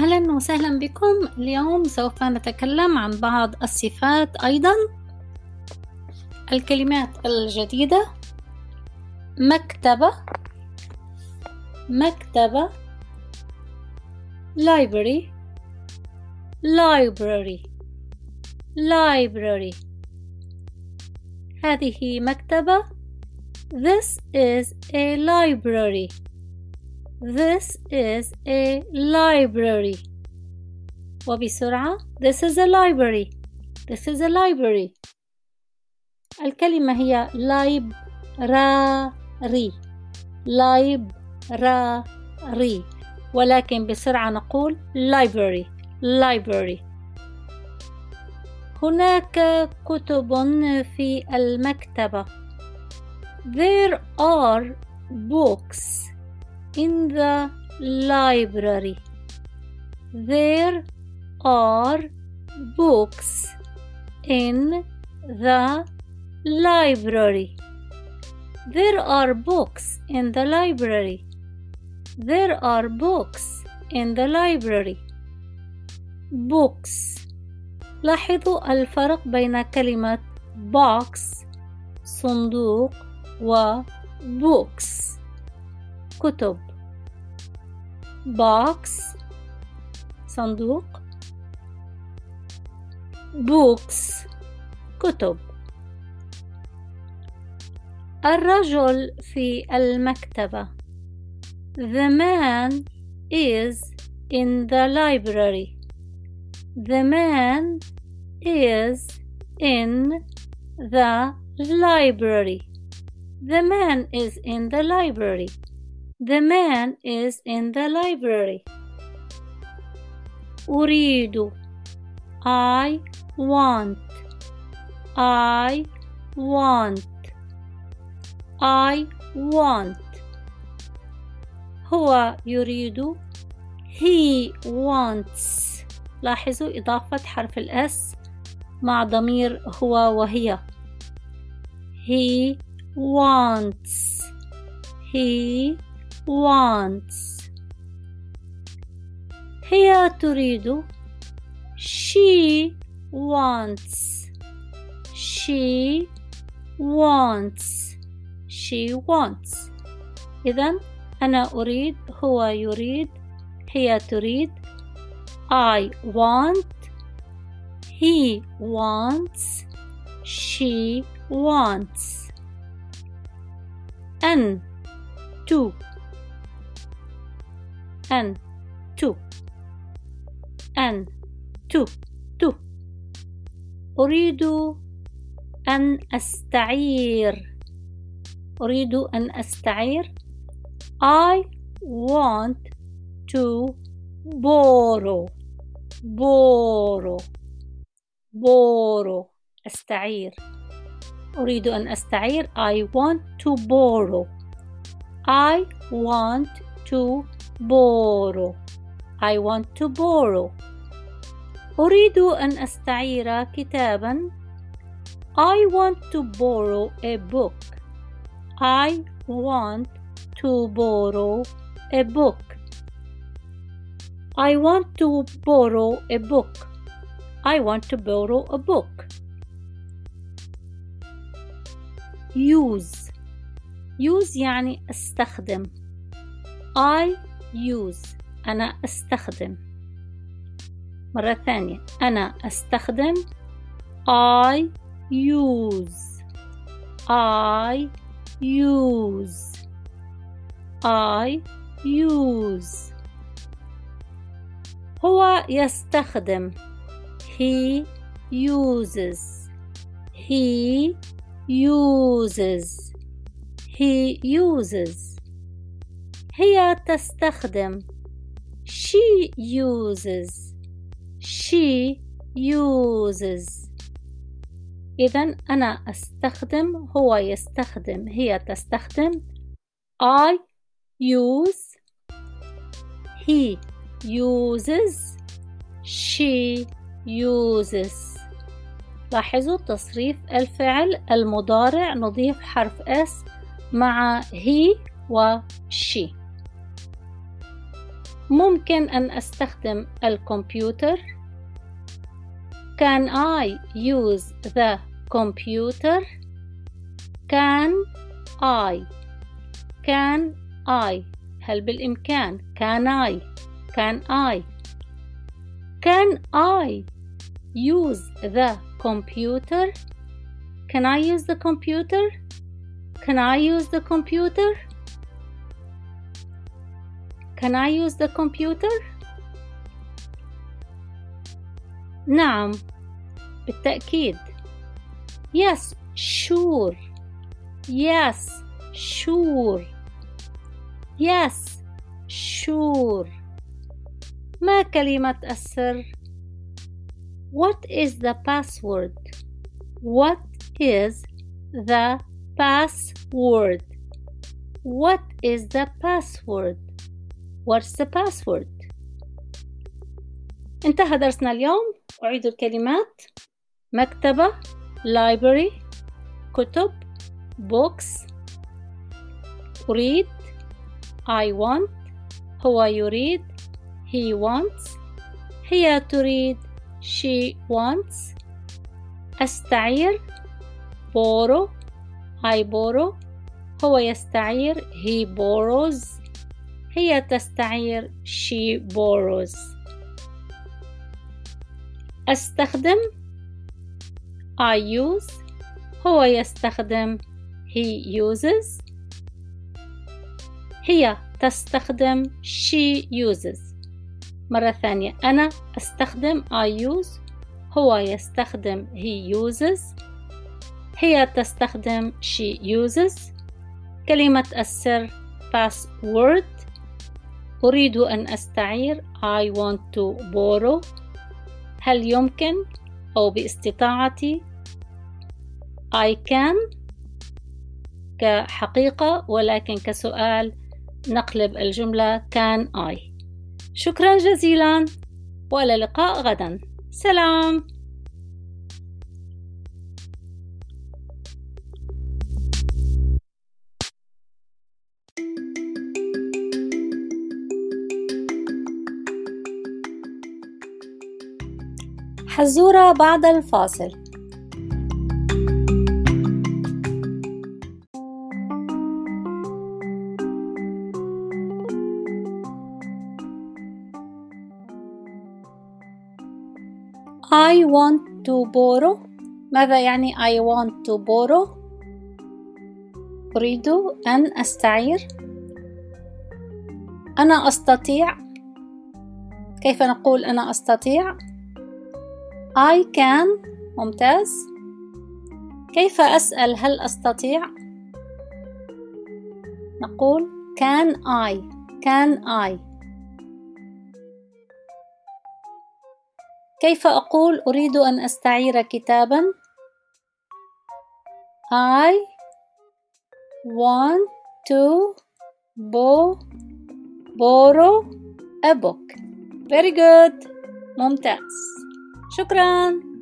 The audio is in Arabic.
أهلا وسهلا بكم. اليوم سوف نتكلم عن بعض الصفات أيضا. الكلمات الجديدة. مكتبة. مكتبة. library. library. library. هذه مكتبة. This is a library. This is a library وبسرعة This is a library This is a library الكلمة هي library library ولكن بسرعة نقول library library هناك كتب في المكتبة There are books in the library. There are books in the library. There are books in the library. There are books in the library. Books لاحظوا الفرق بين كلمة box صندوق و books كتب box صندوق books كتب الرجل في المكتبة The man is in the library The man is in the library The man is in the library The man is in the library. أريد I want I want I want هو يريد he wants لاحظوا إضافة حرف الأس مع ضمير هو وهي he wants he wants هي تريد she wants she wants she wants إذا أنا أريد هو يريد هي تريد I want he wants she wants أن to أن تو أن تو تو أريد أن أستعير أريد أن أستعير I want to borrow borrow borrow أستعير أريد أن أستعير I want to borrow I want to borrow I want to borrow أريد أن أستعير كتابا I want to borrow a book I want to borrow a book I want to borrow a book I want to borrow a book use use يعني استخدم I use. أنا أستخدم. مرة ثانية. أنا أستخدم I use. I use. I use. هو يستخدم. He uses. He uses. He uses. هي تستخدم. She uses. She uses. إذا أنا أستخدم هو يستخدم هي تستخدم. I use. He uses. She uses. لاحظوا تصريف الفعل المضارع نضيف حرف S مع he و she. ممكن أن أستخدم الكمبيوتر Can I use the computer? Can I Can I هل بالإمكان Can I Can I Can I use the computer? Can I use the computer? Can I use the computer? Can I use the computer? نعم بالتأكيد Yes sure Yes sure Yes sure ما كلمة السر What is the password What is the password What is the password What's the password انتهى درسنا اليوم أعيد الكلمات مكتبة library كتب books أريد I want هو يريد he wants هي تريد she wants أستعير borrow I borrow هو يستعير he borrows هي تستعير she borrows أستخدم I use هو يستخدم he uses. هي تستخدم she uses. مرة ثانية أنا أستخدم I use هو يستخدم he uses. هي تستخدم she uses. كلمة السر password. أريد أن أستعير. I want to borrow. هل يمكن؟ أو باستطاعتي. I can. كحقيقة ولكن كسؤال نقلب الجملة can I. شكرا جزيلا وإلى اللقاء غدا. سلام. حزورة بعد الفاصل. I want to borrow. ماذا يعني I want to borrow أريد أن أستعير. أنا أستطيع. كيف نقول أنا أستطيع؟ I can. ممتاز. كيف أسأل هل أستطيع؟ نقول can I. Can I. كيف أقول أريد أن أستعير كتابا؟ I want to bo borrow a book. Very good. ممتاز. شكرا.